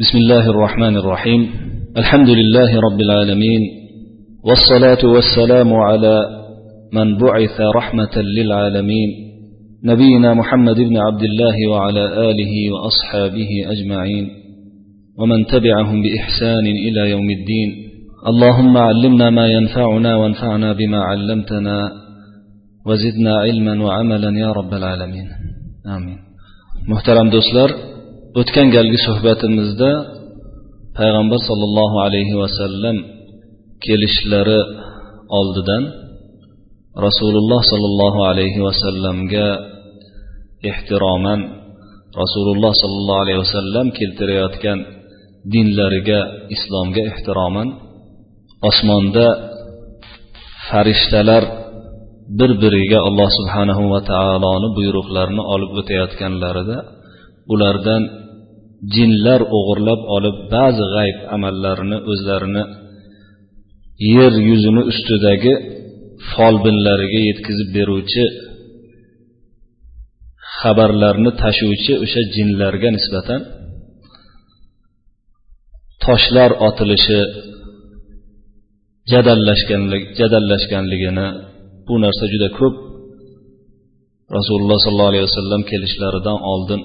بسم الله الرحمن الرحيم. الحمد لله رب العالمين. والصلاة والسلام على من بعث رحمة للعالمين. نبينا محمد بن عبد الله وعلى آله وأصحابه أجمعين. ومن تبعهم بإحسان إلى يوم الدين. اللهم علمنا ما ينفعنا وانفعنا بما علمتنا. وزدنا علما وعملا يا رب العالمين. آمين. محترم دوستlar o'tgan galgi suhbatimizda payg'ambar sollallohu alayhi vasallam kelishlari oldidan rasululloh sollallohu alayhi vasallamga ehtiroman rasululloh sollallohu alayhi vasallam keltirayotgan dinlariga islomga ehtiroman osmonda farishtalar bir biriga alloh subhanahu va taoloni buyruqlarini olib o'tayotganlarida ulardan jinlar o'g'irlab olib ba'zi g'ayb amallarini o'zlarini yer yuzini ustidagi folbinlariga yetkazib beruvchi xabarlarni tashuvchi o'sha jinlarga nisbatan toshlar otilishi jadallashganligini bu narsa juda ko'p rasululloh sollallohu alayhi vasallam kelishlaridan oldin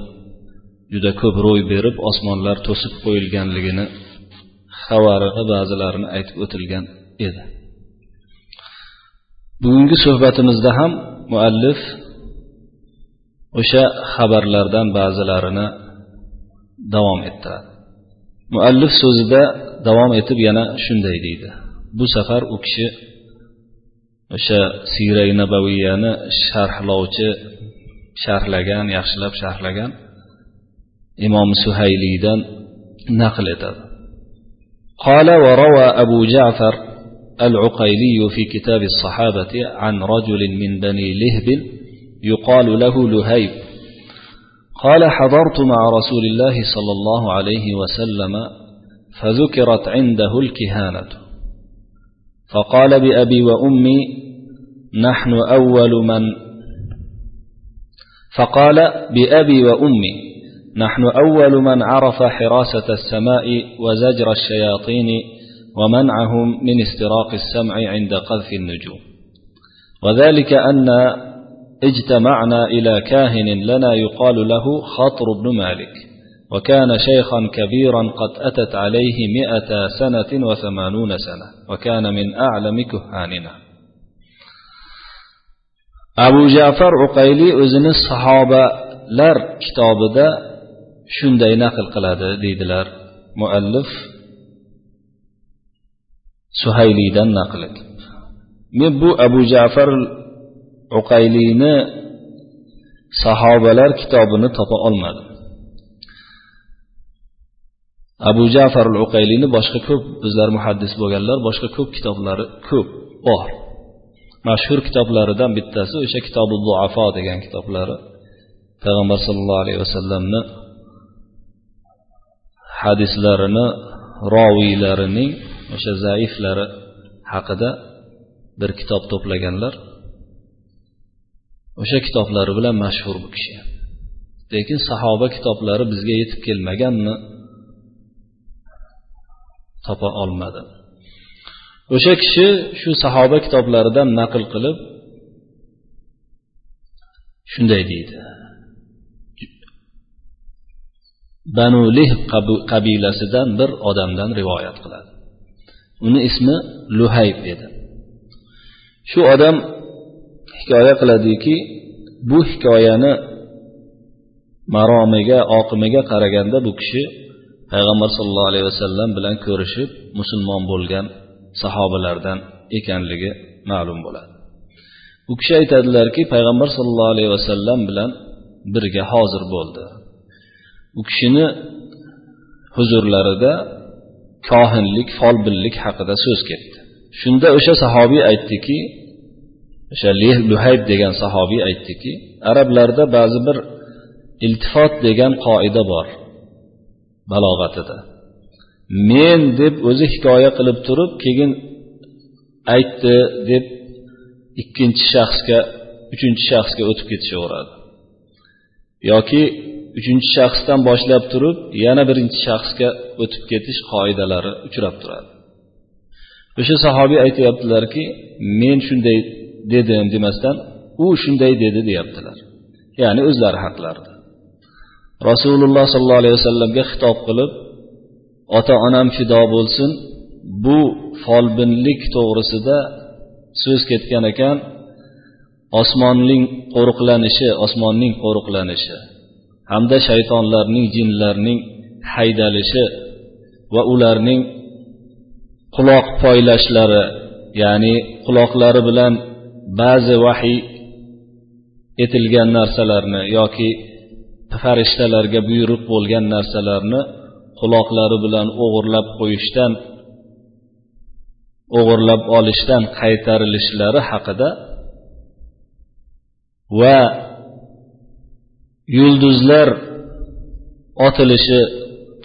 juda ko'p ro'y berib osmonlar to'sib qo'yilganligini xabarini ba'zilarini aytib o'tilgan edi. Bugungi suhbatimizda ham muallif o'sha xabarlardan ba'zilarini davom ettiradi. Muallif so'zida davom etib yana shunday deydi. Bu safar u kishi o'sha siray nabaviyani sharhlovchi sharhlagan yaxshilab sharhlagan imom suhayliydan naql etadi قال وروى أبو جعفر العقيلي في كتاب الصحابة عن رجل من بني لهب يقال له لهيب. قال حضرت مع رسول الله صلى الله عليه وسلم فذكرت عنده الكهانة. فقال بأبي وأمي نحن أول من. فقال بأبي وأمي نحن أول من عرف حراسة السماء وزجر الشياطين ومنعهم من استراق السمع عند قذف النجوم. وذلك أن اجتمعنا إلى كاهن لنا يقال له خطر بن مالك وكان شيخا كبيرا قد أتت عليه مئة سنة وثمانون سنة وكان من أعلم كهاننا. أبو جعفر عقيلي أذن الصحابة لر كتاب ده shunday naql qiladi deydilar muallif suhayliydan naql etib. Men bu abu jafar uqayliyni sahobalar kitobini topa olmadim. Abu jafar uqayliyni boshqa ko'p bizlar muhaddis bo'lganlar boshqa ko'p kitoblari ko'p bor. Mashhur kitoblaridan bittasi o'sha kitobi duafo degan kitoblari. Payg'ambar sollallohu alayhi vasallamni hadislarini roviylarining o'sha zaiflari haqida bir kitob to'plaganlar o'sha kitoblari bilan mashhur bu kishi. Lekin sahoba kitoblari bizga yetib kelmaganmi? Topa olmadi. O'sha kishi shu sahoba kitoblaridan naql qilib shunday deydi. Banu lih qabilasidan bir odamdan rivoyat qiladi. Uni ismi luhayb edi. Shu odam hikoya qiladiki bu hikoyani maromiga oqimiga qaraganda bu kishi payg'ambar sollallohu alayhi vasallam bilan ko'rishib musulmon bo'lgan sahobalardan ekanligi ma'lum bo'ladi. U kishi aytadilarki payg'ambar sollallohu alayhi vasallam bilan birga hozir bo'ldi. U kishini huzurlarida kohinlik folbinlik haqida so'z ketdi. Shunda o'sha sahobiy aytdiki o'sha luhayb degan sahobiy aytdiki arablarda ba'zi bir iltifot degan qoida bor balog'atida. Men deb o'zi hikoya qilib turib keyin aytdi deb ikkinchi shaxsga uchinchi shaxsga o'tib ketishaveradi. Yoki uchinchi shaxsdan boshlab turib yana birinchi shaxsga o'tib ketish qoidalari uchrab turadi. O'sha sahobiy aytyaptilarki men shunday dedim demasdan u shunday dedi deyaptilar. Ya'ni o'zlari haqlarida. Rasululloh sollallohu alayhi vasallamga xitob qilib ota onam fido bo'lsin bu folbinlik to'g'risida so'z ketgan ekan osmonning qo'riqlanishi osmonning qo'riqlanishi. Hamda shaytonlarning jinlarning haydalishi va ularning quloq poylashlari ya'ni quloqlari bilan ba'zi vahiy etilgan narsalarni yoki farishtalarga buyruq bo'lgan narsalarni quloqlari bilan o'g'irlab qo'yishdan o'g'irlab olishdan qaytarilishlari haqida va yulduzlar otilishi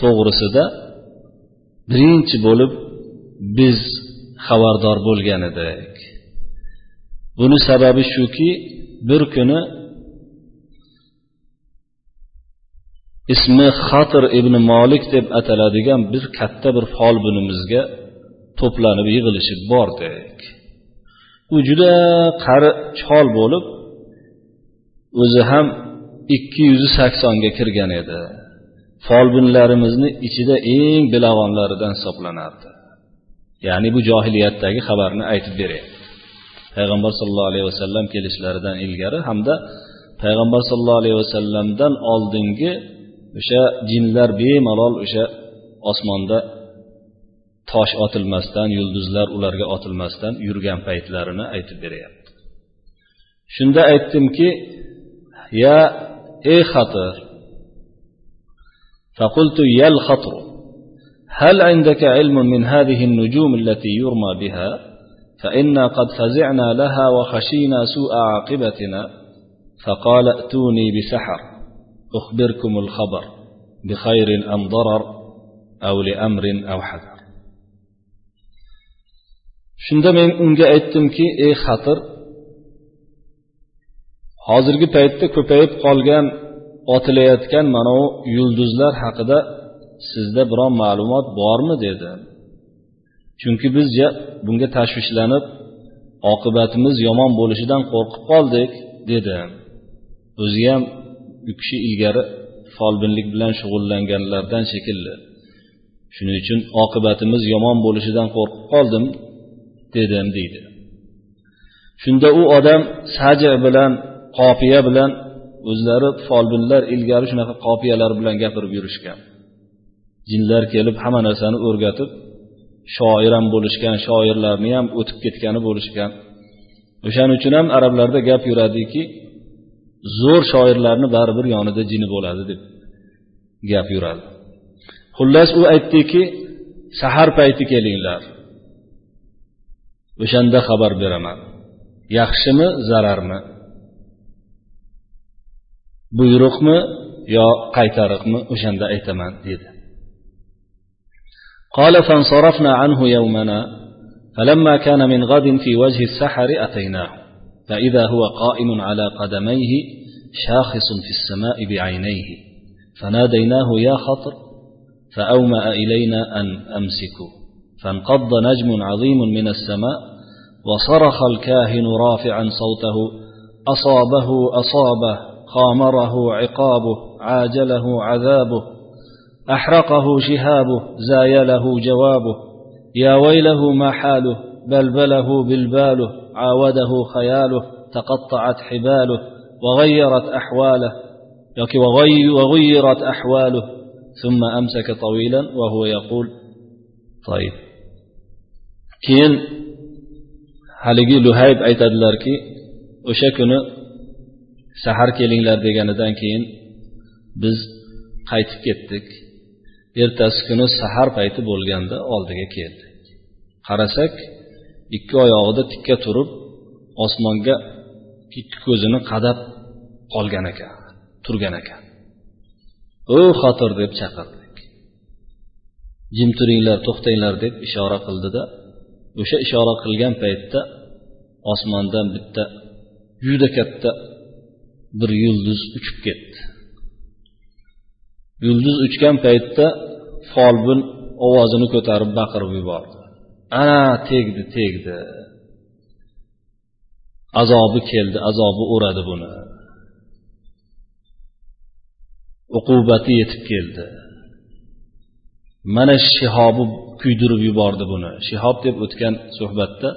to'g'risida birinchi bo'lib biz xabardor bo'lgan edik. Buni sababi shuki bir kuni ismi xatir ibn molik deb ataladigan bir katta bir folbinimizga to'planib yig'ilishib bordik. U juda qari chol bo'lib o'zi ham ikki yuz saksonga kirgan edi. Folbinlarimizni ichida eng bilag'onlaridan hisoblanardi. Ya'ni bu johiliyatdagi xabarni aytib beryapti payg'ambar sollallohu alayhi vasallam kelishlaridan ilgari hamda payg'ambar sollallohu alayhi vasallamdan oldingi o'sha jinlar bemalol o'sha osmonda tosh otilmasdan yulduzlar ularga otilmasdan yurgan paytlarini aytib beryapti. Shunda aytdimki ya ey xatir فقلت يا الخطر هل عندك علم من هذه النجوم التي يرمى بها؟ فإنا قد فزعنا لها وخشينا سوء عاقبتنا. فقال ائتوني بسحر أخبركم الخبر بخير أم ضرر أو لأمر أو حذر. shunda men unga ey xatir hozirgi paytda ko'payib qolgan otilayotgan mana bu yulduzlar haqida sizda biron ma'lumot bormi dedi. Chunki biz bunga tashvishlanib oqibatimiz yomon bo'lishidan qo'rqib qoldik dedi. O'zi ham u kishi ilgari folbinlik bilan shug'ullanganlardan shekilli. Shuning uchun oqibatimiz yomon bo'lishidan qo'rqib qoldim dedim deydi. Shunda u odam saja bilan qofiya bilan o'zlari folbinlar ilgari shunaqa qofiyalar bilan gapirib yurishgan. Jinlar kelib hamma narsani o'rgatib shoir ham bo'lishgan shoirlarni ham o'tib ketgani bo'lishgan. O'shaning uchun ham arablarda gap yuradiki zo'r shoirlarni baribir yonida jini bo'ladi deb gap yuradi. Xullas u aytdiki sahar payti kelinglar. O'shanda xabar beraman. Yaxshimi zararmi? Buyruqmi yo qaytariqmi o'shanda aytaman dedi. قال فانصرفنا عنه يومنا فلما كان من غد في وجه السحر أتيناه فإذا هو قائم على قدميه شاخص في السماء بعينيه فناديناه يا خطر فأومأ إلينا أن أمسكوا فانقض نجم عظيم من السماء وصرخ الكاهن رافعا صوته أصابه أصابه قامره عقابه عاجله عذابه أحرقه شهابه زايله جوابه. يا ويله ما حاله بلبله بلباله عاوده خياله تقطعت حباله وغيرت أحواله. وغيرت أحواله. ثم أمسك طويلا وهو يقول طيب. keyin haligi luhayb aytadilarki o'sha kuni sahar kelinglar deganidan keyin biz qaytib ketdik. Ertasi kuni sahar payti bo'lganda oldiga keldik. Qarasak ikki oyog'ida tikka turib osmonga ikki ko'zini qadab qolgan ekan turgan ekan. O xotir deb chaqirdik. Jim turinglar to'xtanglar deb ishora qildida o'sha ishora qilgan paytda osmondan bitta juda katta bir yulduz uchib ketdi. Yulduz uchgan paytda folbin ovozini ko'tarib baqirib yubordi. Ana tegdi tegdi. Azobi keldi azobi uradi buni. Uqubati yetib keldi. Mana shihobi kuydirib yubordi buni. Shihob deb o'tgan suhbatda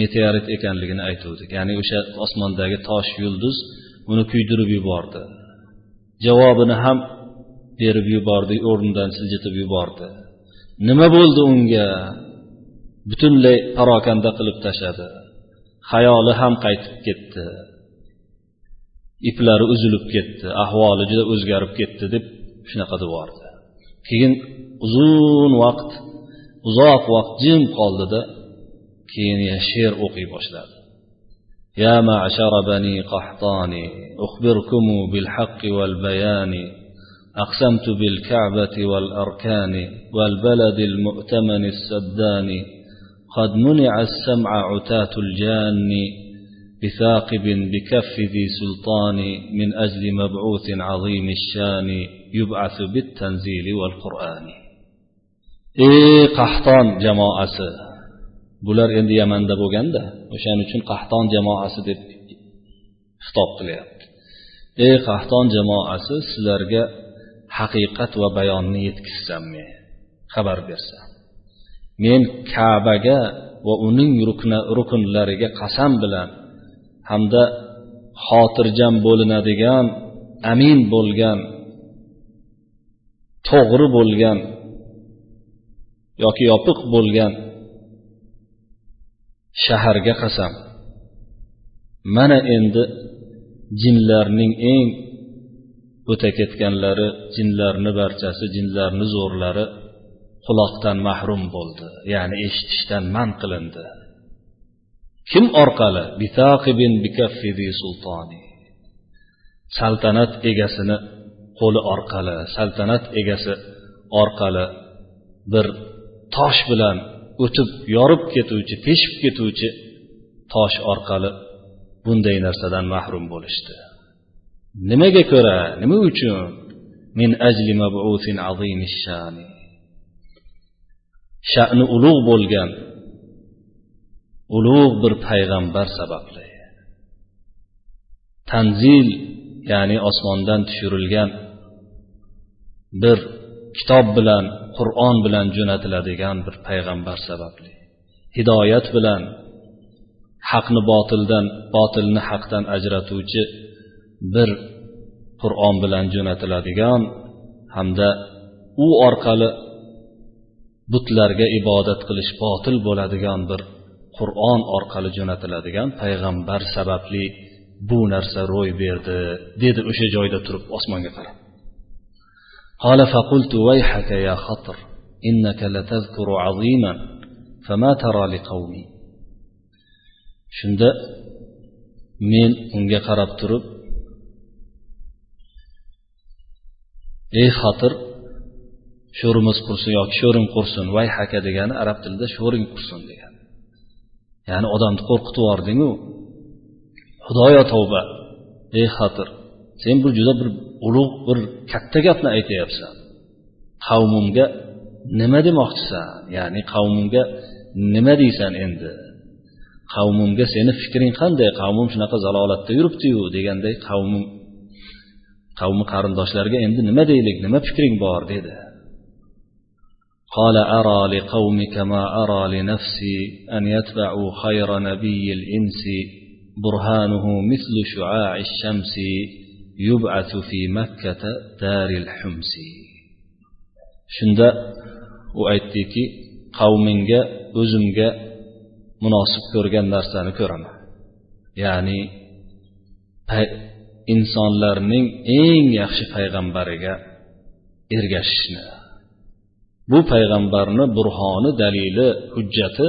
meteorit ekanligini aytuvdik. Ya'ni o'sha osmondagi tosh yulduz uni kuydirib yubordi. Javobini ham berib yubordi o'rnidan siljitib yubordi. Nima bo'ldi unga? Butunlay parokanda qilib tashladi. Xayoli ham qaytib ketdi. Iplari uzilib ketdi ahvoli juda o'zgarib ketdi deb shunaqa devordi keyin uzun vaqt uzoq vaqt jim qoldida keyin she'r o'qiy boshladi. يا معشر بني قحطان أخبركم بالحق والبيان أقسمت بالكعبة والأركان والبلد المؤتمن السدان قد منع السمع عتاة الجان بثاقب بكف ذي سلطان من أجل مبعوث عظيم الشان يبعث بالتنزيل والقرآن. ey qahton jamoasi bular endi yamanda bo'lganda o'shaning uchun qahton jamoasi deb xitob qilyapti. Ey qahton jamoasi sizlarga haqiqat va bayonni yetkazsam men xabar bersam. Men kabaga va uning rukunlariga qasam bilan hamda xotirjam bo'linadigan amin bo'lgan to'g'ri bo'lgan yoki yopiq bo'lgan shaharga qasam. Mana endi jinlarning eng o'ta ketganlari jinlarni barchasi jinlarni zo'rlari quloqdan mahrum bo'ldi ya'ni eshitishdan man qilindi. Kim orqali? Sultoni. Saltanat egasini qo'li orqali saltanat egasi orqali bir tosh bilan o'tib yorib ketuvchi teshib ketuvchi tosh orqali bunday narsadan mahrum bo'lishdi. Nimaga ko'ra nima uchun? Min ajli shani sha'ni ulug' bo'lgan ulug' bir payg'ambar sababli. Tanzil ya'ni osmondan tushirilgan bir kitob bilan qur'on bilan jo'natiladigan bir payg'ambar sababli. Hidoyat bilan haqni botildan botilni haqdan ajratuvchi bir qur'on bilan jo'natiladigan hamda u orqali butlarga ibodat qilish botil bo'ladigan bir qur'on orqali jo'natiladigan payg'ambar sababli bu narsa ro'y berdi dedi o'sha joyda turib osmonga qarab. قال فقلت ويحك يا خطر إنك لتذكر عظيما فما ترى لقومي shunda men unga qarab turib ey xotir sho'rimiz qursin yoki sho'ring qursin vay haka degani arab tilida sho'ring qursin degani ya'ni odamni qo'rqitib yubordingu xudoyo tavba ey xotir sen bu juda bir ulug' bir katta gapni aytyapsan qavmimga nima demoqchisan ya'ni qavmimga nima deysan endi qavmimga seni fikring qanday qavmim shunaqa zalolatda yuribdiyu deganday qavmim qavmi qarindoshlariga endi nima deylik nima fikring bor dedi قال أرى لقومك ما أرى لنفسي أن يتبعوا خير نبي الإنس برهانه مثل شعاع الشمس يبعث في مكة دار الحمس shunda u aytdiki qavmingga o'zimga munosib ko'rgan narsani ko'raman ya'ni insonlarning eng yaxshi payg'ambariga ergashishni bu payg'ambarni burhoni dalili hujjati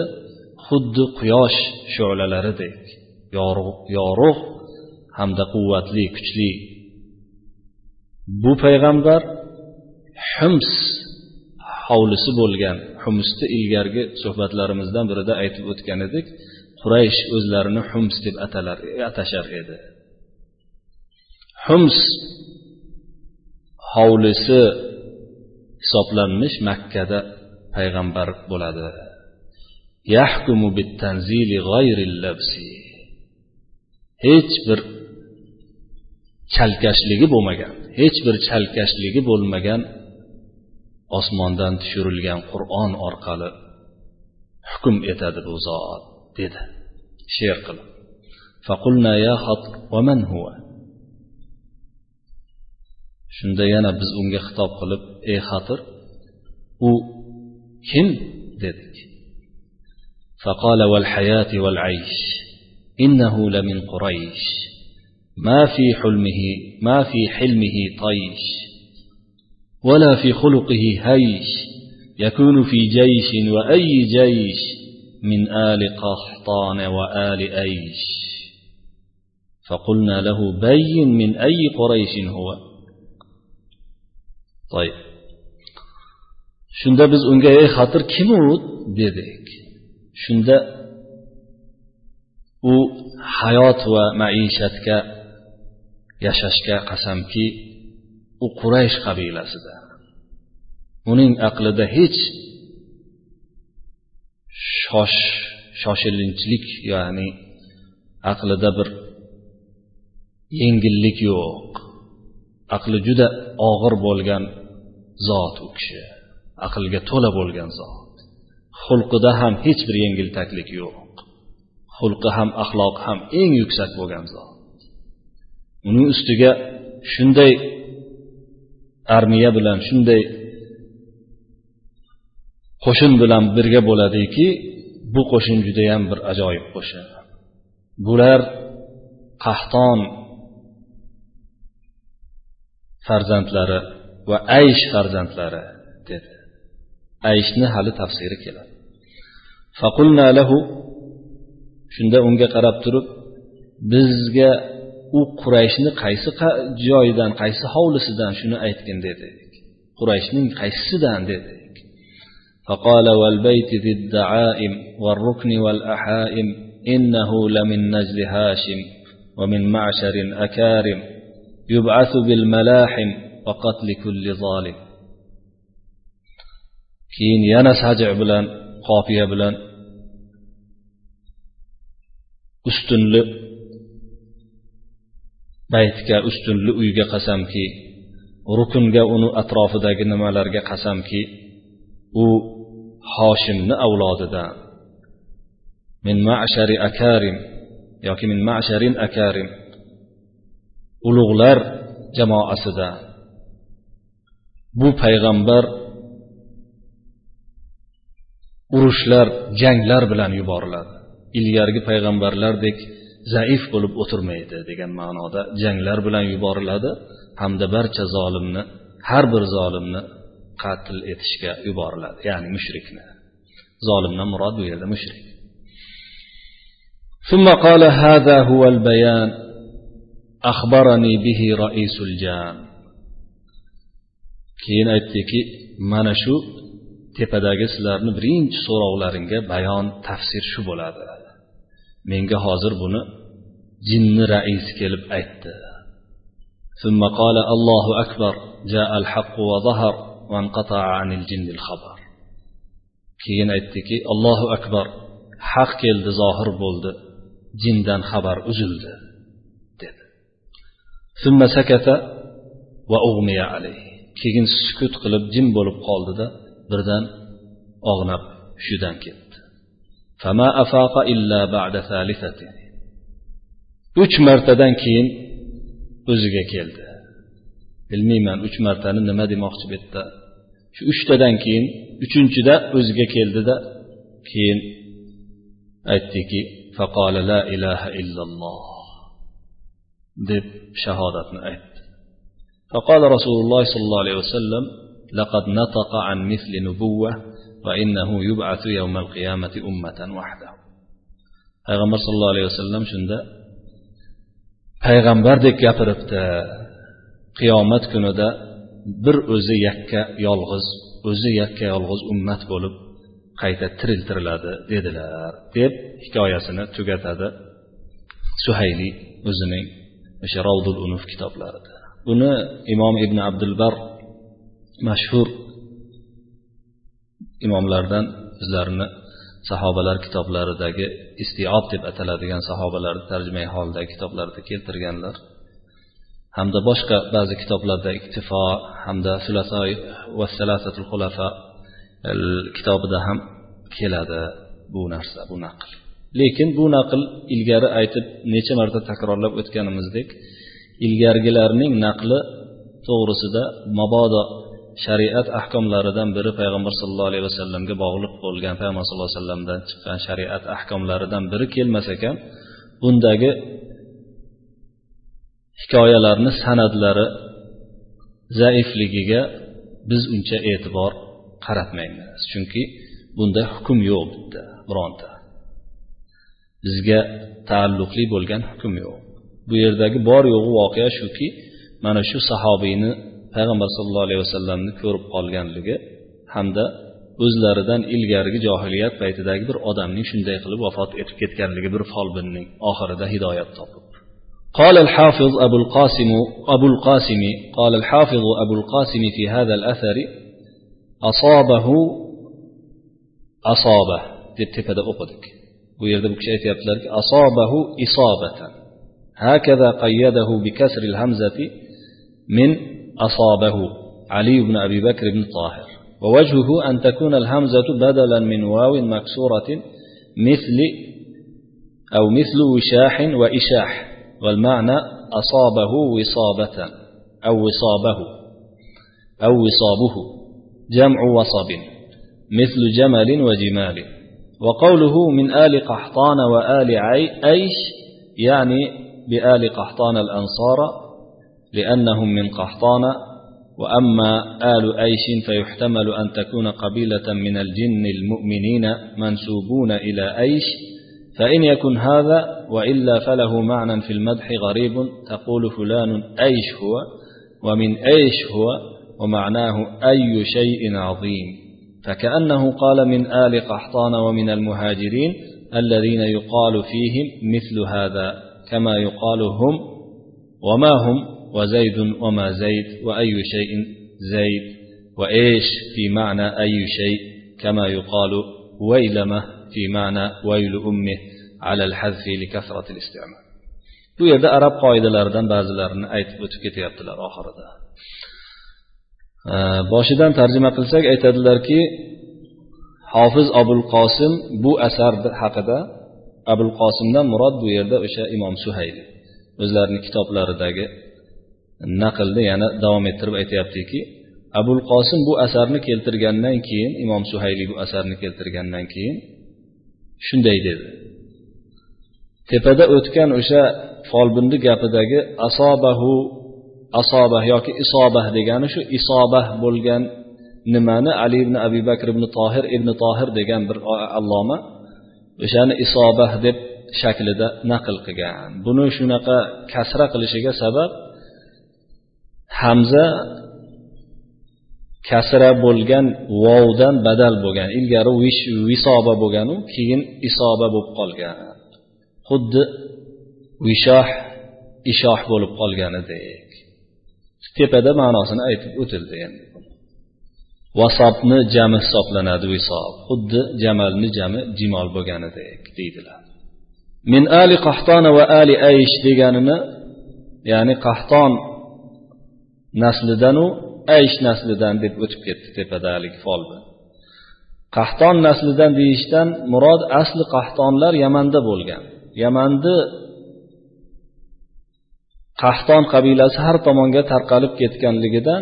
xuddi quyosh shu'lalaridek yorug' hamda quvvatli kuchli bu payg'ambar hums hovlisi bo'lgan humsni ilgargi suhbatlarimizdan birida aytib o'tgan edik quraysh o'zlarini hums deb atalar atashar edi. Hums hovlisi hisoblanmish makkada payg'ambar bo'ladi. Yahkumu hech bir chalkashligi bo'lmagan. hech bir chalkashligi bo'lmagan osmondan tushirilgan qur'on orqali hukm etadi bu zot dedi she'r qilib shunda yana biz unga xitob qilib ey xatir u kim dedik فقال والحياة والعيش إنه لمن قريش ما في حلمه ما في حلمه طيش ولا في خلقه هيش يكون في جيش وأي جيش من آل قحطان وآل أيش. فقلنا له بين من أي قريش هو. طيب. shunda biz unga ey xatir kim u u hayot va maishatga yashashga qasamki u quraysh qabilasida. Uning aqlida hech shosh shoshilinchlik ya'ni aqlida bir yengillik yo'q. Aqli juda og'ir bo'lgan zot u kishi. Aqlga to'la bo'lgan zot. Xulqida ham hech bir yengiltaklik yo'q. Xulqi ham axloqi ham eng yuksak bo'lgan zot. Uning ustiga shunday armiya bilan shunday qo'shin bilan birga bo'ladiki bu qo'shin judayam bir ajoyib qo'shin. Bular qahton farzandlari va aysh farzandlari dedi. Ayshni hali tafsiri keladi. Faqulna lahu shunda unga qarab turib bizga u qurayshni qaysi joyidan qaysi hovlisidan shuni aytgin dedik qurayshning qaysisidan dedik فقال والبيت ذي الدعائم والركن والأحائم إنه لمن نجل هاشم ومن معشر أكارم يبعث بالملاحم وقتل كل ظالم keyin yana saji bilan qofiya bilan ustunli baytga ustunli uyga qasamki rukunga uni atrofidagi nimalarga qasamki u hoshimni avlodidan. Min mashari akarim yoki min masharin akarim. Ulug'lar jamoasida bu payg'ambar urushlar janglar bilan yuboriladi. Ilgargi payg'ambarlardek zaif bo'lib o'tirmaydi degan ma'noda janglar bilan yuboriladi hamda barcha zolimni har bir zolimni qatl etishga yuboriladi ya'ni mushrikni zolimdan murod bu yerda mushrik ثم قال هذا هو البيان أخبرني به رئيس الجان keyin aytdiki mana shu tepadagi sizlarni birinchi so'rovlaringga bayon tafsir shu bo'ladi menga hozir buni jinni raisi kelib aytdi ثم قال الله أكبر جاء الحق وظهر وانقطع عن الجن الخبر keyin aytdiki allohu akbar haq keldi zohir bo'ldi jindan xabar uzildi dedi ثم سكت وأغمي عليه keyin sukut qilib jim bo'lib qoldida birdan og'nab hushidan ketdi uch martadan keyin o'ziga keldi bilmayman uch martani nima demoqchi bu yerda shu uchtadan keyin uchinchida o'ziga keldida keyin aytdiki faqola la ilaha illalloh deb shahodatni aytdi فقال رسول الله صلى الله عليه وسلم لقد نطق عن مثل نبوة وإنه يبعث يوم القيامة أمة وحده payg'ambar sallallohu alayhi vasallam shunda payg'ambardek gapiribdi qiyomat kunida bir o'zi yakka yolg'iz o'zi yakka yolg'iz ummat bo'lib qayta tiriltiriladi dedilar deb hikoyasini tugatadi suhayli o'zining o'sha ravdul unuf kitoblarida buni imom ibn abdulbar mashhur imomlardan o'zlarini sahobalar kitoblaridagi istiob deb ataladigan sahobalarni tarjimai holidagi kitoblarida keltirganlar. Hamda boshqa ba'zi kitoblarda iktifo hamda va salasatul xulafa kitobida ham keladi bu narsa bu naql. Lekin bu naql ilgari aytib necha marta takrorlab o'tganimizdek ilgargilarning naqli to'g'risida mabodo shariat ahkomlaridan biri payg'ambar sallallohu alayhi vasallamga bog'liq bo'lgan payg'ambar sallallohu alayhi vasallamdan chiqqan shariat ahkomlaridan biri kelmas ekan bundagi hikoyalarni san'atlari zaifligiga biz uncha e'tibor qaratmaymiz chunki bunda hukm yo'q bitta bironta. Bizga taalluqli bo'lgan hukm yo'q. Bu yerdagi bor yo'g'i voqea shuki mana shu sahobiyni payg'ambar sallallohu alayhi vasallamni ko'rib qolganligi hamda o'zlaridan ilgarigi johiliyat paytidagi bir odamning shunday qilib vafot etib ketganligi bir folbinning oxirida hidoyat topib قال الحافظ أبو القاسم أبو القاسم قال الحافظ أبو القاسم في هذا الأثر أصابه أصابه deb tepada o'qidik bu yerda bu kishi aytyaptilarki asobahu isobatan هكذا قيده بكسر الهمزة من أصابه علي بن أبي بكر بن طاهر. ووجهه أن تكون الهمزة بدلا من واو مكسورة مثل أو مثل وشاح وإشاح والمعنى أصابه وصابة أو وصابه أو وصابه جمع وصب مثل جمل وجمال. وقوله من آل قحطان وآل أيش يعني بآل قحطان الأنصار لأنهم من قحطان وأما آل أيش فيحتمل أن تكون قبيلة من الجن المؤمنين منسوبون إلى أيش. فإن يكن هذا وإلا فله معنى في المدح غريب تقول فلان أيش هو ومن أيش هو ومعناه أي شيء عظيم. فكأنه قال من آل قحطان ومن المهاجرين الذين يقال فيهم مثل هذا كما يقال هم وما هم. وزيد وما زيد وأي شيء زيد وإيش في معنى أي شيء كما يقال ويلمة في معنى ويل أمه على الحذف لكثرة الاستعمال bu yerda arab qoidalaridan ba'zilarini aytib o'tib ketyaptilar oxirida boshidan tarjima qilsak aytadilarki hofiz abul qosim bu asar haqida abul qosimdan murod bu yerda o'sha imom suhayli o'zlarini kitoblaridagi naqlni yana davom ettirib aytyaptiki abul qosim bu asarni keltirgandan keyin imom suhayli bu asarni keltirgandan keyin shunday dedi. Tepada o'tgan o'sha folbindi gapidagi asobahu asobah yoki isobah degani shu isobah bo'lgan nimani ali ibn abi bakr ibn tohir ibn tohir degan bir alloma o'shani isobah deb shaklida naql qilgan. Buni shunaqa kasra qilishiga sabab hamza kasra bo'lgan vovdan badal bo'lgan ilgari vish visoba bo'lganu keyin isoba bo'lib qolgan. Xuddi vishoh ishoh bo'lib qolganidek. Tepada ma'nosini aytib o'tildi endi. Vasobni jami hisoblanadi visob xuddi jamalni jami jimol bo'lganidek deydilar. Min ali qahtona va ali aysh deganini ya'ni qahton naslidanu aysh naslidan deb o'tib ketdi tepada haligi folbi. Qahton naslidan deyishdan murod asli qahtonlar yamanda bo'lgan. Yamanni qahton qabilasi har tomonga tarqalib ketganligidan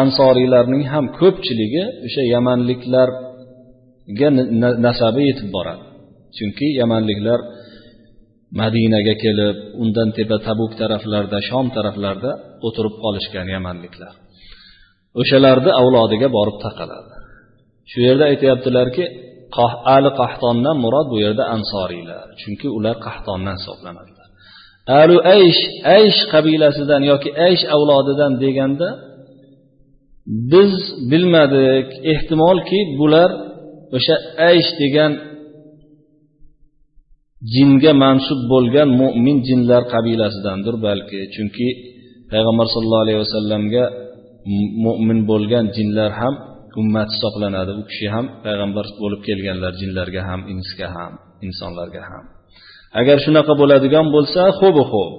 ansoriylarning ham ko'pchiligi o'sha yamanliklarga nasabi yetib boradi. Chunki yamanliklar madinaga kelib undan tepa tabuk taraflarda shom taraflarda o'tirib qolishgan yamanliklar. O'shalarni avlodiga borib taqaladi. Shu yerda aytyaptilarki ali qahtondan murod bu yerda ansoriylar chunki ular qahtondan hisoblanadilar. Alu aysh aysh qabilasidan yoki aysh avlodidan deganda biz bilmadik ehtimolki bular o'sha aysh degan jinga mansub bo'lgan mo'min jinlar qabilasidandir balki. Chunki payg'ambar sallallohu alayhi vasallamga mo'min bo'lgan jinlar ham ummat hisoblanadi. U kishi ham payg'ambar bo'lib kelganlar jinlarga ham insga ham insonlarga ham. Agar shunaqa bo'ladigan bo'lsa xo'bi xo'p.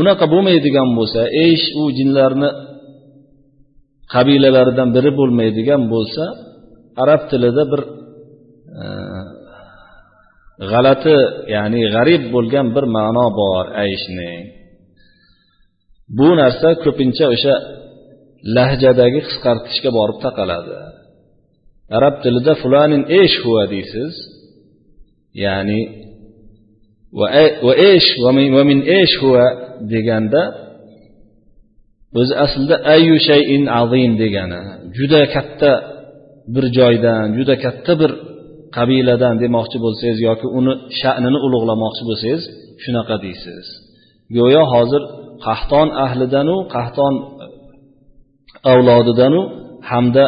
Unaqa bo'lmaydigan bo'lsa ish u jinlarni qabilalaridan biri bo'lmaydigan bo'lsa arab tilida bir e, g'alati ya'ni g'arib bo'lgan bir ma'no bor ayishning bu narsa ko'pincha o'sha lahjadagi qisqartirishga borib taqaladi. Arab tilida fulanin esh huva deysiz. Ya'ni va esh va min esh huva deganda o'zi aslida ayu shayin azim degani juda katta bir joydan juda katta bir qabiladan demoqchi bo'lsangiz yoki uni sha'nini ulug'lamoqchi bo'lsangiz shunaqa deysiz. Go'yo hozir qahton ahlidanu qahton e, avlodidanu hamda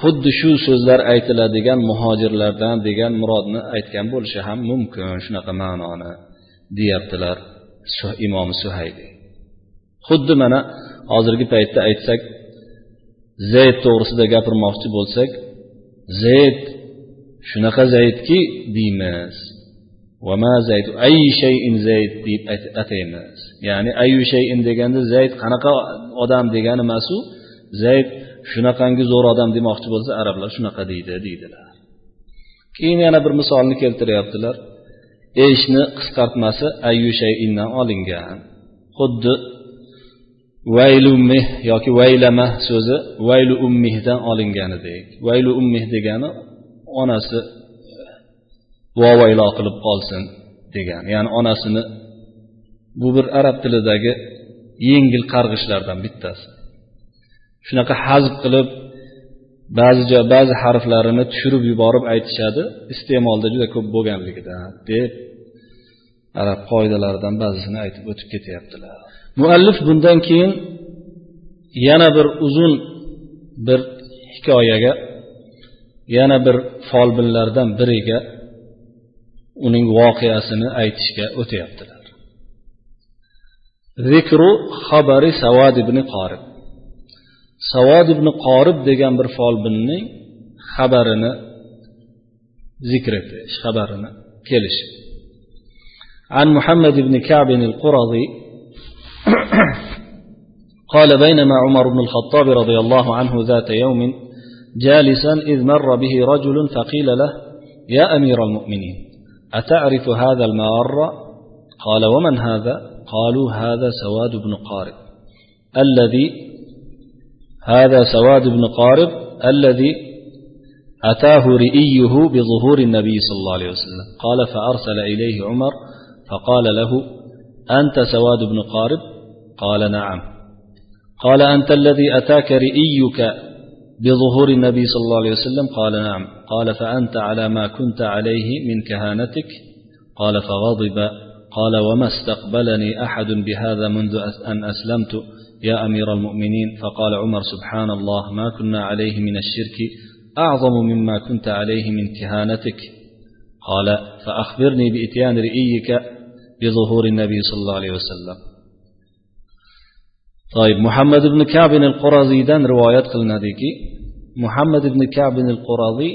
xuddi shu so'zlar aytiladigan muhojirlardan degan murodni aytgan bo'lishi ham mumkin shunaqa ma'noni deyaptilar imom suhaydi xuddi mana hozirgi paytda aytsak zayd to'g'risida gapirmoqchi bo'lsak zayd shunaqa zaydki deymiz. Zayd? Ay shayin zayd? deb ataymiz. Ya'ni ayu shayin deganda zayd qanaqa odam degani emasu zayd shunaqangi zo'r odam demoqchi bo'lsa arablar shunaqa deydi deydilar. Keyin yana bir misolni keltiryaptilar. Eshni qisqartmasi ayu shayindan olingan xuddi vaylu ummih yoki vaylama so'zi vaylu ummihdan olinganidek vaylu ummih degani onasi vovaylo qilib qolsin degan. Ya'ni onasini bu bir arab tilidagi yengil qarg'ishlardan bittasi. Shunaqa hazb qilib ba'zi joy ba'zi harflarini tushirib yuborib aytishadi iste'molda juda ko'p bo'lganligidan deb arab qoidalaridan ba'zisini aytib o'tib ketyaptilar. Muallif bundan keyin yana bir uzun bir hikoyaga yana bir folbinlardan biriga uning voqeasini aytishga o'tyaptilar zikru xabari savad ibn qorib savad ibn qorib degan bir folbinning xabarini zikr etish xabarini kelishi عن محمد بن كعب القرظي قال بينما عمر بن الخطاب رضي الله عنه ذات يوم جالسا إذ مر به رجل فقيل له يا أمير المؤمنين أتعرف هذا المار؟ قال ومن هذا؟ قالوا هذا سواد بن قارب. الذي؟ هذا سواد بن قارب الذي أتاه رئيه بظهور النبي صلى الله عليه وسلم. قال فأرسل إليه عمر فقال له أنت سواد بن قارب؟ قال نعم. قال أنت الذي أتاك رئيك بظهور النبي صلى الله عليه وسلم قال نعم. قال فأنت على ما كنت عليه من كهانتك؟ قال فغضب. قال وما استقبلني أحد بهذا منذ أن أسلمت يا أمير المؤمنين. فقال عمر سبحان الله ما كنا عليه من الشرك أعظم مما كنت عليه من كهانتك. قال فأخبرني بإتيان رئيك بظهور النبي صلى الله عليه وسلم. طيب محمد بن كعب القرظي دان رواية قلنا ديكي muhammad ibn kabin al quraziy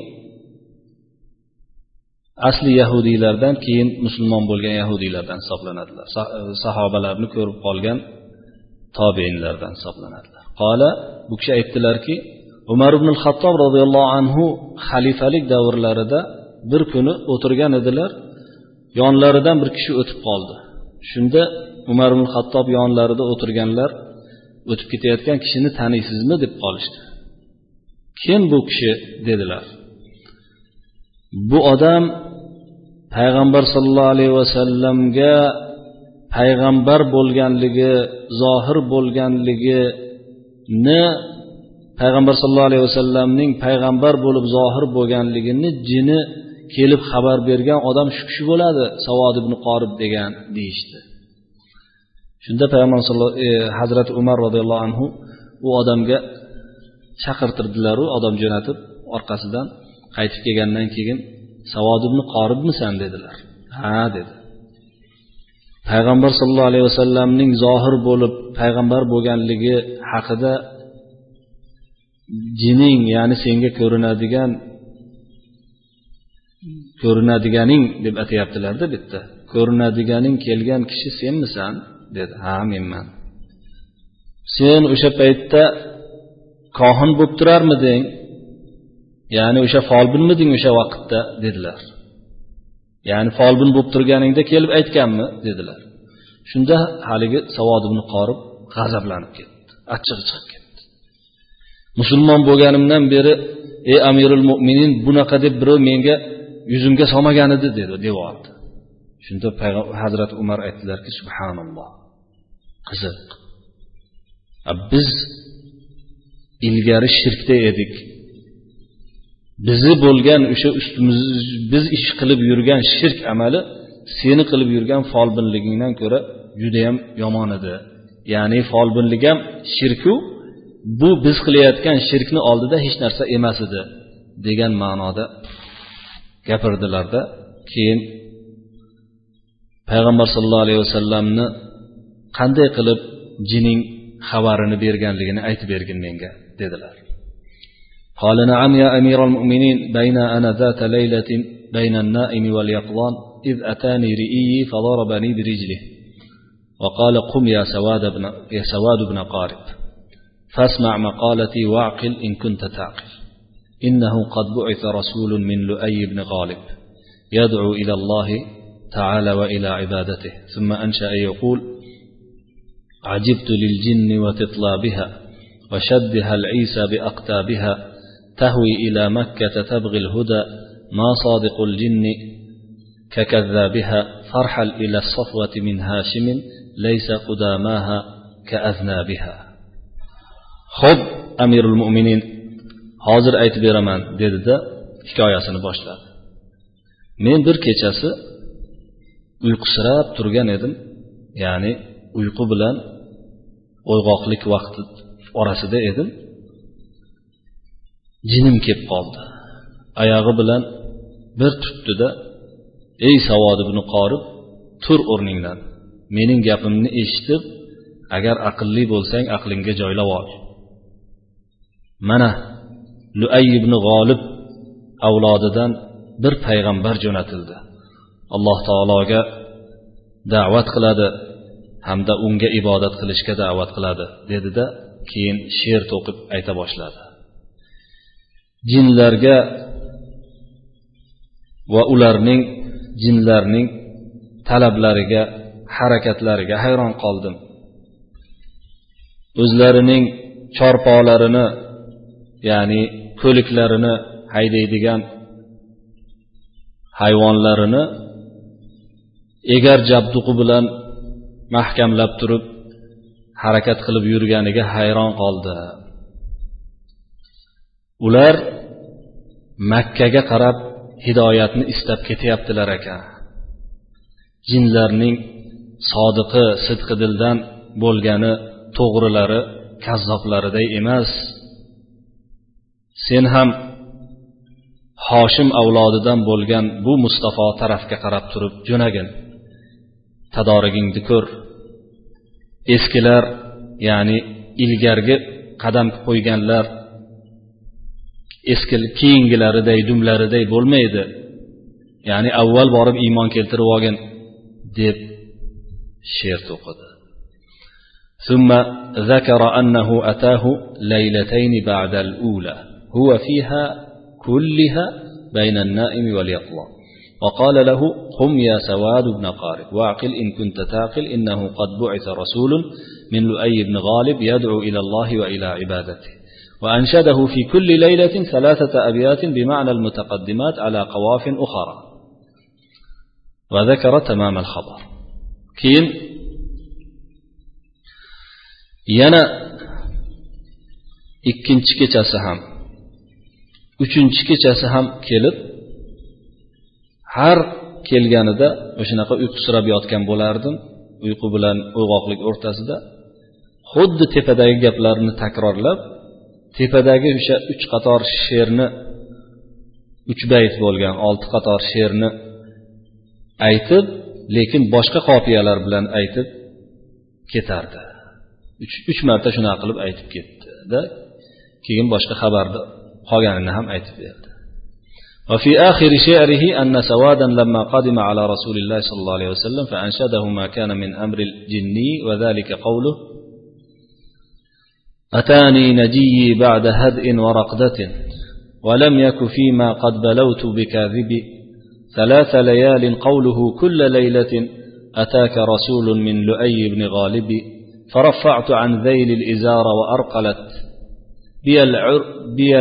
asli yahudiylardan keyin musulmon bo'lgan yahudiylardan hisoblanadilar sahobalarni ko'rib qolgan tobeinlardan hisoblanadilar qola bu kishi aytdilarki umar ibn xattob roziyallohu anhu xalifalik davrlarida bir kuni o'tirgan edilar yonlaridan bir kishi o'tib qoldi shunda umar ibn xattob yonlarida o'tirganlar o'tib ketayotgan kishini taniysizmi deb qolishdi kim bu kishi? dedilar. Bu odam payg'ambar sollallohu alayhi vasallamga payg'ambar bo'lganligi zohir bo'lganligini payg'ambar sallallohu alayhi vasallamning payg'ambar bo'lib zohir bo'lganligini jini kelib xabar bergan odam shu kishi bo'ladi savod ibn qorib degan deyishdi. Shunda payg'ambar e, hazrati umar roziyallohu anhu u odamga chaqirtirdilaru odam jo'natib orqasidan qaytib kelgandan keyin savod ibn qoribmisan dedilar. Ha dedi. Payg'ambar sollallohu alayhi vasallamning zohir bo'lib payg'ambar bo'lganligi haqida jining ya'ni senga ko'rinadigan ko'rinadiganing deb aytyaptilarda bitta. Ko'rinadiganing kelgan kishi senmisan? Dedi. Ha menman sen o'sha paytda kohin bo'lib turarmiding? Ya'ni o'sha folbinmiding o'sha vaqtda? dedilar. Ya'ni folbin bo'lib turganingda kelib aytganmi? dedilar. Shunda haligi savod ibn qorib g'azablanib ketdi. Achchig'i chiqib ketdi. Musulmon bo'lganimdan beri ey amirul mo'minin bunaqa deb birov menga yuzimga solmagan edi dedi devordi shunda hazrati umar aytdilarki subhanalloh qiziq. Biz ilgari shirkda edik. Bizni bo'lgan o'sha ustimiz biz ish qilib yurgan shirk amali seni qilib yurgan folbinligingdan ko'ra judayam yomon edi. Ya'ni folbinlik ham shirku bu biz qilayotgan shirkni oldida hech narsa emas edi degan ma'noda gapirdilarda. Keyin payg'ambar sallallohu alayhi vasallamni qanday qilib jining xabarini berganligini aytib bergin menga dedilar. قال نعم يا أمير المؤمنين بين أنا ذات ليلة بين النائم واليقظان إذ أتاني رئي فضربني برجله وقال قم يا سواد بن, يا سواد بن قارب فاسمع مقالتي واعقل إن كنت تعقل إنه قد بعث رسول من لؤي بن غالب يدعو إلى الله تعالى وإلى عبادته ثم أنشأ يقول عجبت للجن وتطلابها وشدها العيسى بأقتابها تهوي إلى مكة تبغي الهدى ما صادق الجن ككذابها فارحل إلى الصفوة من هاشم ليس قداماها كأذنابها. خب أمير المؤمنين hozir aytib beraman dedida hikoyasini boshladi men bir kechasi uyqusirab turgan edim ya'ni uyqu bilan uyg'oqlik vaqti orasida edim. Jinim kelib qoldi. Oyog'i bilan bir tutdida ey savod ibn qorib tur o'rningdan. Mening gapimni eshitib agar aqlli bo'lsang aqlingga joylab ol. Mana luay ibn g'olib avlodidan bir payg'ambar jo'natildi. Alloh taologa da'vat qiladi. Hamda unga ibodat qilishga da'vat qiladi dedida keyin she'r to'qib ayta boshladi. Jinlarga va ularning jinlarning talablariga harakatlariga hayron qoldim. O'zlarining chorpolarini ya'ni ko'liklarini haydaydigan hayvonlarini egar jabduqi bilan mahkamlab turib harakat qilib yurganiga hayron qoldi. Ular makkaga qarab hidoyatni istab ketyaptilar ekan jinlarning sodiqi sidqi dildan bo'lgani to'g'rilari kazzoblariday emas. Sen ham hoshim avlodidan bo'lgan bu mustafo tarafga qarab turib jo'nagin. tadorigingni ko'r eskilar ya'ni ilgargi qadam qo'yganlar eski keyingilariday dumlariday bo'lmaydi ya'ni avval borib iymon keltirib olgin deb she'r to'qidi ثم ذكر أنه أتاه ليلتين بعد الأولى هو فيها كلها بين النائم واليقظة وقال له قم يا سواد بن قارب واعقل إن كنت تعقل إنه قد بعث رسول من لؤي بن غالب يدعو إلى الله وإلى عبادته. وأنشده في كل ليلة ثلاثة أبيات بمعنى المتقدمات على قواف أخرى. وذكر تمام الخبر. كين yana ikkinchi kechasi ham uchinchi kechasi ham kelib har kelganida o'shanaqa uyqusirab yotgan bo'lardim uyqu bilan uyg'oqlik o'rtasida. Xuddi tepadagi gaplarni takrorlab tepadagi o'sha uch qator she'rni uch bayt bo'lgan olti qator she'rni aytib lekin boshqa qofiyalar bilan aytib ketardi. Uch marta shunaqa qilib aytib ketdida keyin boshqa xabarni qolganini ham aytib berdi. وفي آخر شعره أن سوادا لما قدم على رسول الله صلى الله عليه وسلم فأنشده ما كان من أمر الجني وذلك قوله أتاني نجي بعد هدء ورقدة ولم يك فيما قد بلوت بكاذب ثلاث ليال قوله كل ليلة أتاك رسول من لؤي بن غالب فرفعت عن ذيل الإزار وأرقلت بي, العر بي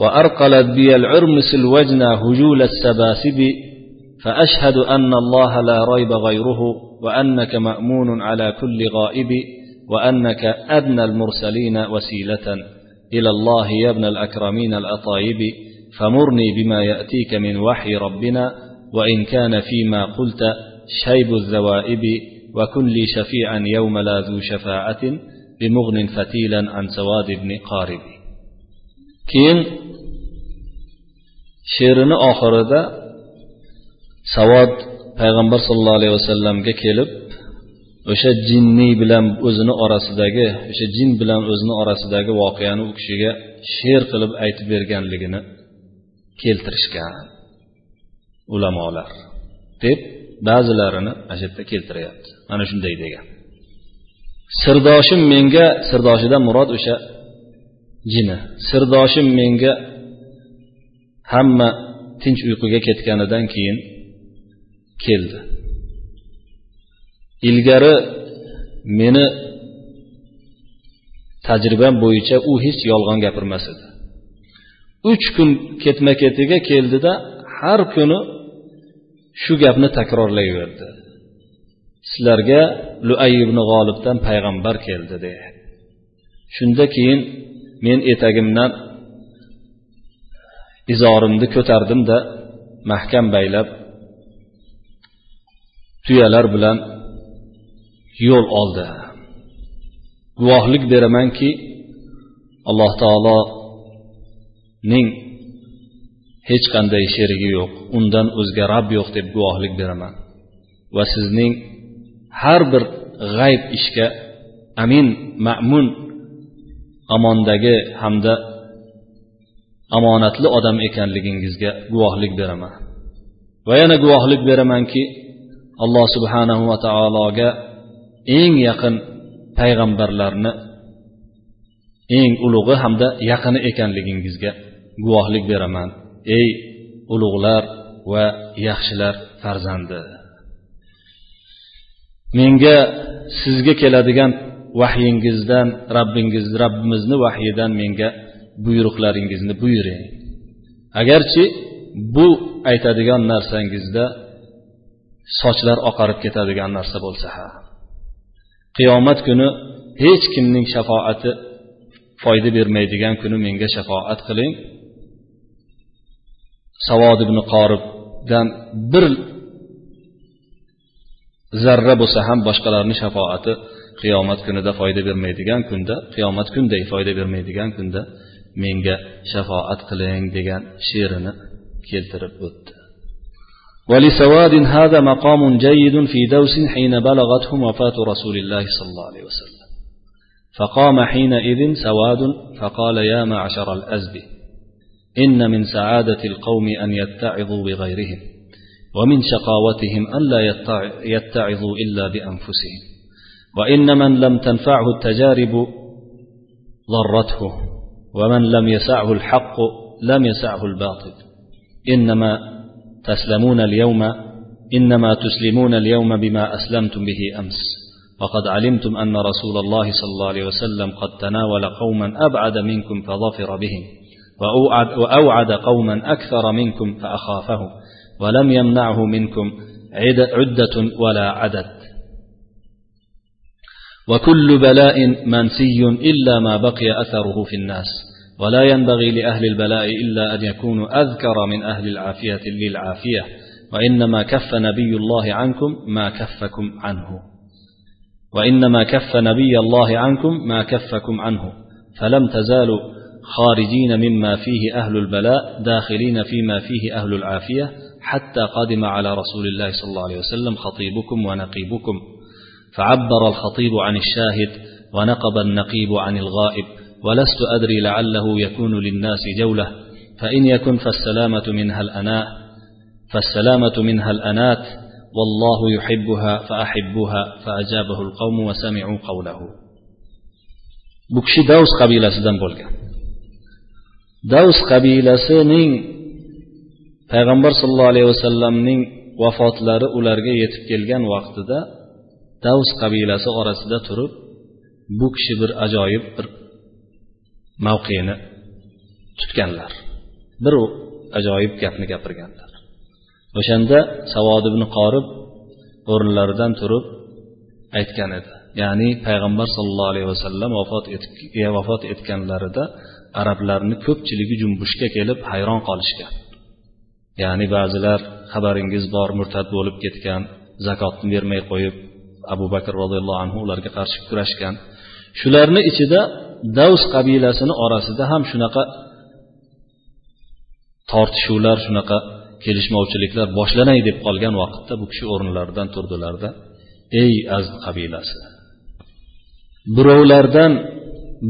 وأرقلت بي العرمس الوجنى هجول السباسب فأشهد أن الله لا ريب غيره وأنك مأمون على كل غائب وأنك أدنى المرسلين وسيلة. إلى الله يا ابن الأكرمين الأطايب فمرني بما يأتيك من وحي ربنا وإن كان فيما قلت شيب الذوائب وكن لي شفيعا يوم لا ذو شفاعة بمغن فتيلا عن سواد بن قارب. keyin she'rini oxirida savod payg'ambar sollallohu alayhi vasallamga kelib o'sha jinniy bilan o'zini orasidagi o'sha jin bilan o'zini orasidagi voqeani u kishiga she'r qilib aytib berganligini keltirishgan ulamolar deb ba'zilarini mana shu yerda keltiryapti. Mana shunday degan. Sirdoshim menga sirdoshidan murod o'sha jini. Sirdoshim menga hamma tinch uyquga ketganidan keyin keldi. Ilgari meni tajribam bo'yicha u hech yolg'on gapirmas edi. Uch kun ketma ketiga keldida har kuni shu gapni takrorlayverdi. Sizlarga luay ibn g'olibdan payg'ambar keldi de shunda keyin men etagimdan izorimni ko'tardimda mahkam baylab tuyalar bilan yo'l oldi. Guvohlik beramanki alloh taoloning hech qanday sherigi yo'q undan o'zga rab yo'q deb guvohlik beraman. Va sizning har bir g'ayb ishga amin ma'mun amondagi hamda omonatli odam ekanligingizga guvohlik beraman. Va yana guvohlik beramanki alloh subhanahu va taologa eng yaqin payg'ambarlarni eng ulug'i hamda yaqini ekanligingizga guvohlik beraman ey ulug'lar va yaxshilar farzandi. Menga sizga keladigan vahyingizdan rabbingiz rabbimizni vahyidan menga buyruqlaringizni buyuring. Agarchi bu aytadigan narsangizda sochlar oqarib ketadigan narsa bo'lsa ha. Qiyomat kuni hech kimning shafoati foyda bermaydigan kuni menga shafoat qiling. Savod ibn qoribdan bir zarra bo'lsa ham boshqalarni shafoati qiyomat kunida foyda bermaydigan kunda qiyomat kunday foyda bermaydigan kunda menga shafoat qiling degan she'rini keltirib o'tdi. ولسواد هذا مقام جيد في دوس حين بلغتهم وفاة رسول الله صلى الله عليه وسلم. فقام حينئذ سواد فقال يا معشر الأزد إن من سعادة القوم أن يتعظوا بغيرهم ومن شقاوتهم أن لا يتعظوا إلا بأنفسهم. وإن من لم تنفعه التجارب ضرته. ومن لم يسعه الحق لم يسعه الباطل. إنما تسلمون اليوم إنما تسلمون اليوم بما أسلمتم به أمس. وقد علمتم أن رسول الله صلى الله عليه وسلم قد تناول قوما أبعد منكم فظفر بهم وأوعد, وأوعد قوما أكثر منكم فأخافهم ولم يمنعه منكم عدة ولا عدد. وكل بلاء منسي إلا ما بقي أثره في الناس. ولا ينبغي لأهل البلاء إلا أن يكونوا أذكر من أهل العافية للعافية وإنما كف نبي الله عنكم ما كفكم عنه. وإنما كف نبي الله عنكم ما كفكم عنه. فلم تزالوا خارجين مما فيه أهل البلاء داخلين فيما فيه أهل العافية حتى قدم على رسول الله صلى الله عليه وسلم خطيبكم ونقيبكم. فعبر الخطيب عن الشاهد ونقب النقيب عن الغائب. ولست أدري لعله يكون للناس جولة فإن يكن فالسلامة منها الأناء فالسلامة منها الأنات والله يحبها فأحبوها فأجابه القوم وسمعوا قوله bu kishi davs qabilasidan bo'lgan davs qabilasining payg'ambar sollallohu alayhi vasallamning vafotlari ularga yetib kelgan vaqtida davs qabilasi orasida turib bu kishi bir ajoyib bir mavqeini tutganlar. Bir ajoyib gapni gapirganlar. O'shanda savod ibn qorib o'rinlaridan turib aytgan edi. Ya'ni payg'ambar sollallohu alayhi vasallam vafot e, vafot etganlarida arablarni ko'pchiligi jumbushga kelib hayron qolishgan. Ya'ni ba'zilar xabaringiz bor murtad bo'lib ketgan zakotni bermay qo'yib abu bakr roziyallohu anhu ularga qarshi kurashgan. Shularni ichida davs qabilasini orasida ham shunaqa tortishuvlar shunaqa kelishmovchiliklar boshlanay deb qolgan vaqtda bu kishi o'rinlaridan turdilarda ey azd qabilasi birovlardan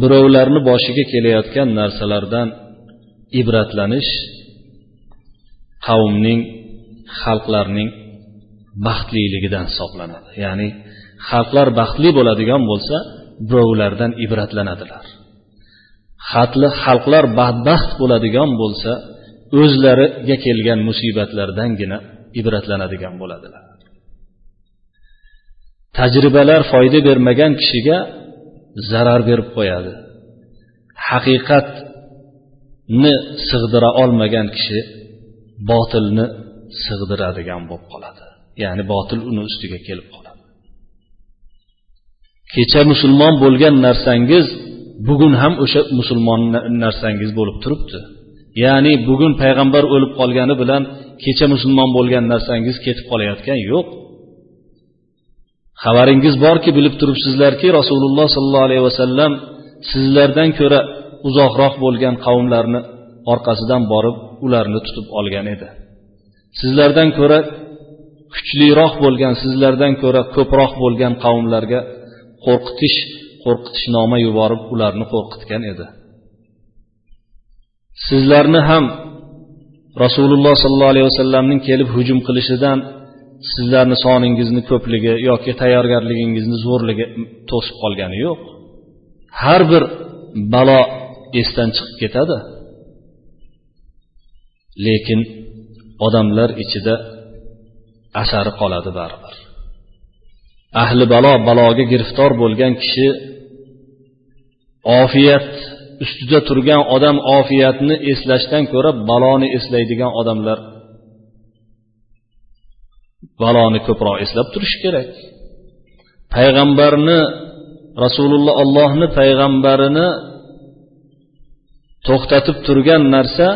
birovlarni boshiga kelayotgan narsalardan ibratlanish qavmning xalqlarning baxtliligidan hisoblanadi. Ya'ni xalqlar baxtli bo'ladigan bo'lsa birovlardan ibratlanadilar. Xatli xalqlar badbaxt bo'ladigan bo'lsa o'zlariga kelgan musibatlardangina ibratlanadigan bo'ladilar. Tajribalar foyda bermagan kishiga zarar berib qo'yadi. Haqiqatni sig'dira olmagan kishi botilni sig'diradigan bo'lib qoladi. Ya'ni botil uni ustiga kelib qoladi. Kecha musulmon bo'lgan narsangiz bugun ham o'sha musulmon narsangiz bo'lib turibdi. Ya'ni bugun payg'ambar o'lib qolgani bilan kecha musulmon bo'lgan narsangiz ketib qolayotgani yo'q. Xabaringiz borki bilib turibsizlarki rasululloh sollallohu alayhi vasallam sizlardan ko'ra uzoqroq bo'lgan qavmlarni orqasidan borib ularni tutib olgan edi. Sizlardan ko'ra kuchliroq bo'lgan sizlardan ko'ra ko'proq bo'lgan qavmlarga qo'rqitish qo'rqitishnoma yuborib ularni qo'rqitgan edi. Sizlarni ham rasululloh sollallohu alayhi vasallamning kelib hujum qilishidan sizlarni soningizni ko'pligi yoki tayyorgarligingizni zo'rligi to'sib qolgani yo'q. Har bir balo esdan chiqib ketadi. Lekin odamlar ichida asari qoladi baribir. Ahli balo baloga giriftor bo'lgan kishi ofiyat ustida turgan odam ofiyatni eslashdan ko'ra baloni eslaydigan odamlar baloni ko'proq eslab turishi kerak. Payg'ambarni rasululloh ollohni payg'ambarini to'xtatib turgan narsa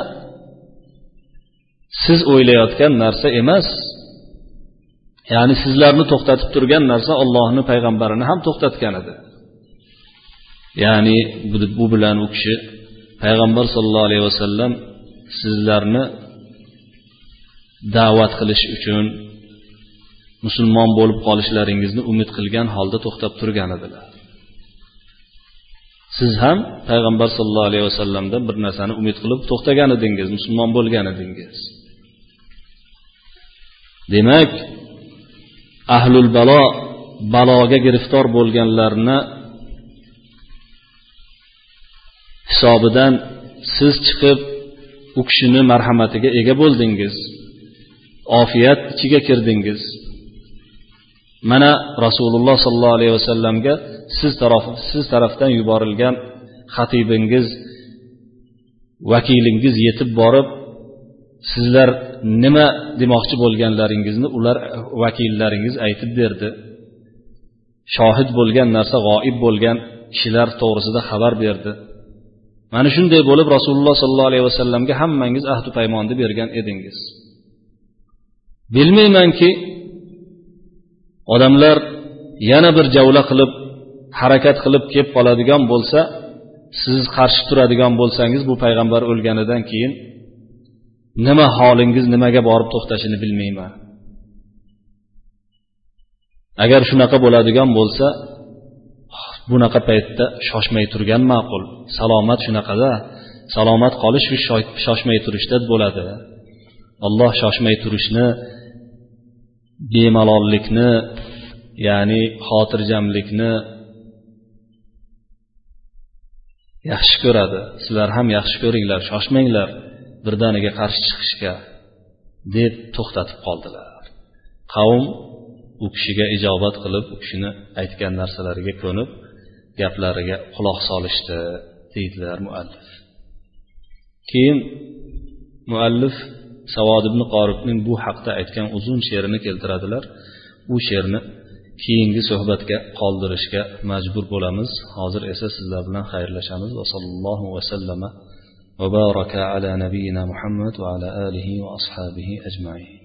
siz o'ylayotgan narsa emas. Ya'ni sizlarni to'xtatib turgan narsa ollohni payg'ambarini ham to'xtatgan edi. Ya'ni bu bilan u kishi payg'ambar sollallohu alayhi vasallam sizlarni da'vat qilish uchun musulmon bo'lib qolishlaringizni umid qilgan holda to'xtab turgan edilar. Siz ham payg'ambar sollallohu alayhi vasallamdan bir narsani umid qilib to'xtagan edingiz musulmon bo'lgan edingiz. Demak ahlul balo baloga giriftor bo'lganlarni hisobidan siz chiqib u kishini marhamatiga ega bo'ldingiz. Ofiyat ichiga kirdingiz. Mana rasululloh sollallohu alayhi vasallamga siz taraf siz tarafdan yuborilgan xatibingiz vakilingiz yetib borib sizlar nima demoqchi bo'lganlaringizni ular vakillaringiz aytib berdi. Shohid bo'lgan narsa g'oib bo'lgan kishilar to'g'risida xabar berdi. Mana shunday bo'lib rasululloh sollallohu alayhi vasallamga hammangiz ahdu paymonni bergan edingiz. Bilmaymanki odamlar yana bir javla qilib harakat qilib kelib qoladigan bo'lsa siz qarshi turadigan bo'lsangiz bu payg'ambar o'lganidan keyin nima holingiz nimaga borib to'xtashini bilmayman. Agar shunaqa bo'ladigan bo'lsa bunaqa paytda shoshmay turgan ma'qul. Salomat shunaqada salomat qolish shu shoshmay turishda bo'ladi. Alloh shoshmay turishni bemalollikni ya'ni xotirjamlikni yaxshi ko'radi. Sizlar ham yaxshi ko'ringlar shoshmanglar. Birdaniga qarshi chiqishga deb to'xtatib qoldilar. Qavm u kishiga ijobat qilib u kishini aytgan narsalariga ko'nib gaplariga quloq solishdi deydilar muallif. Keyin muallif savod ibn qoribning bu haqda aytgan uzun she'rini keltiradilar. U she'rni keyingi suhbatga qoldirishga majbur bo'lamiz. Hozir esa sizlar bilan xayrlashamiz. Va sallallohu vasallama وبارك على نبينا محمد وعلى آله وأصحابه أجمعين.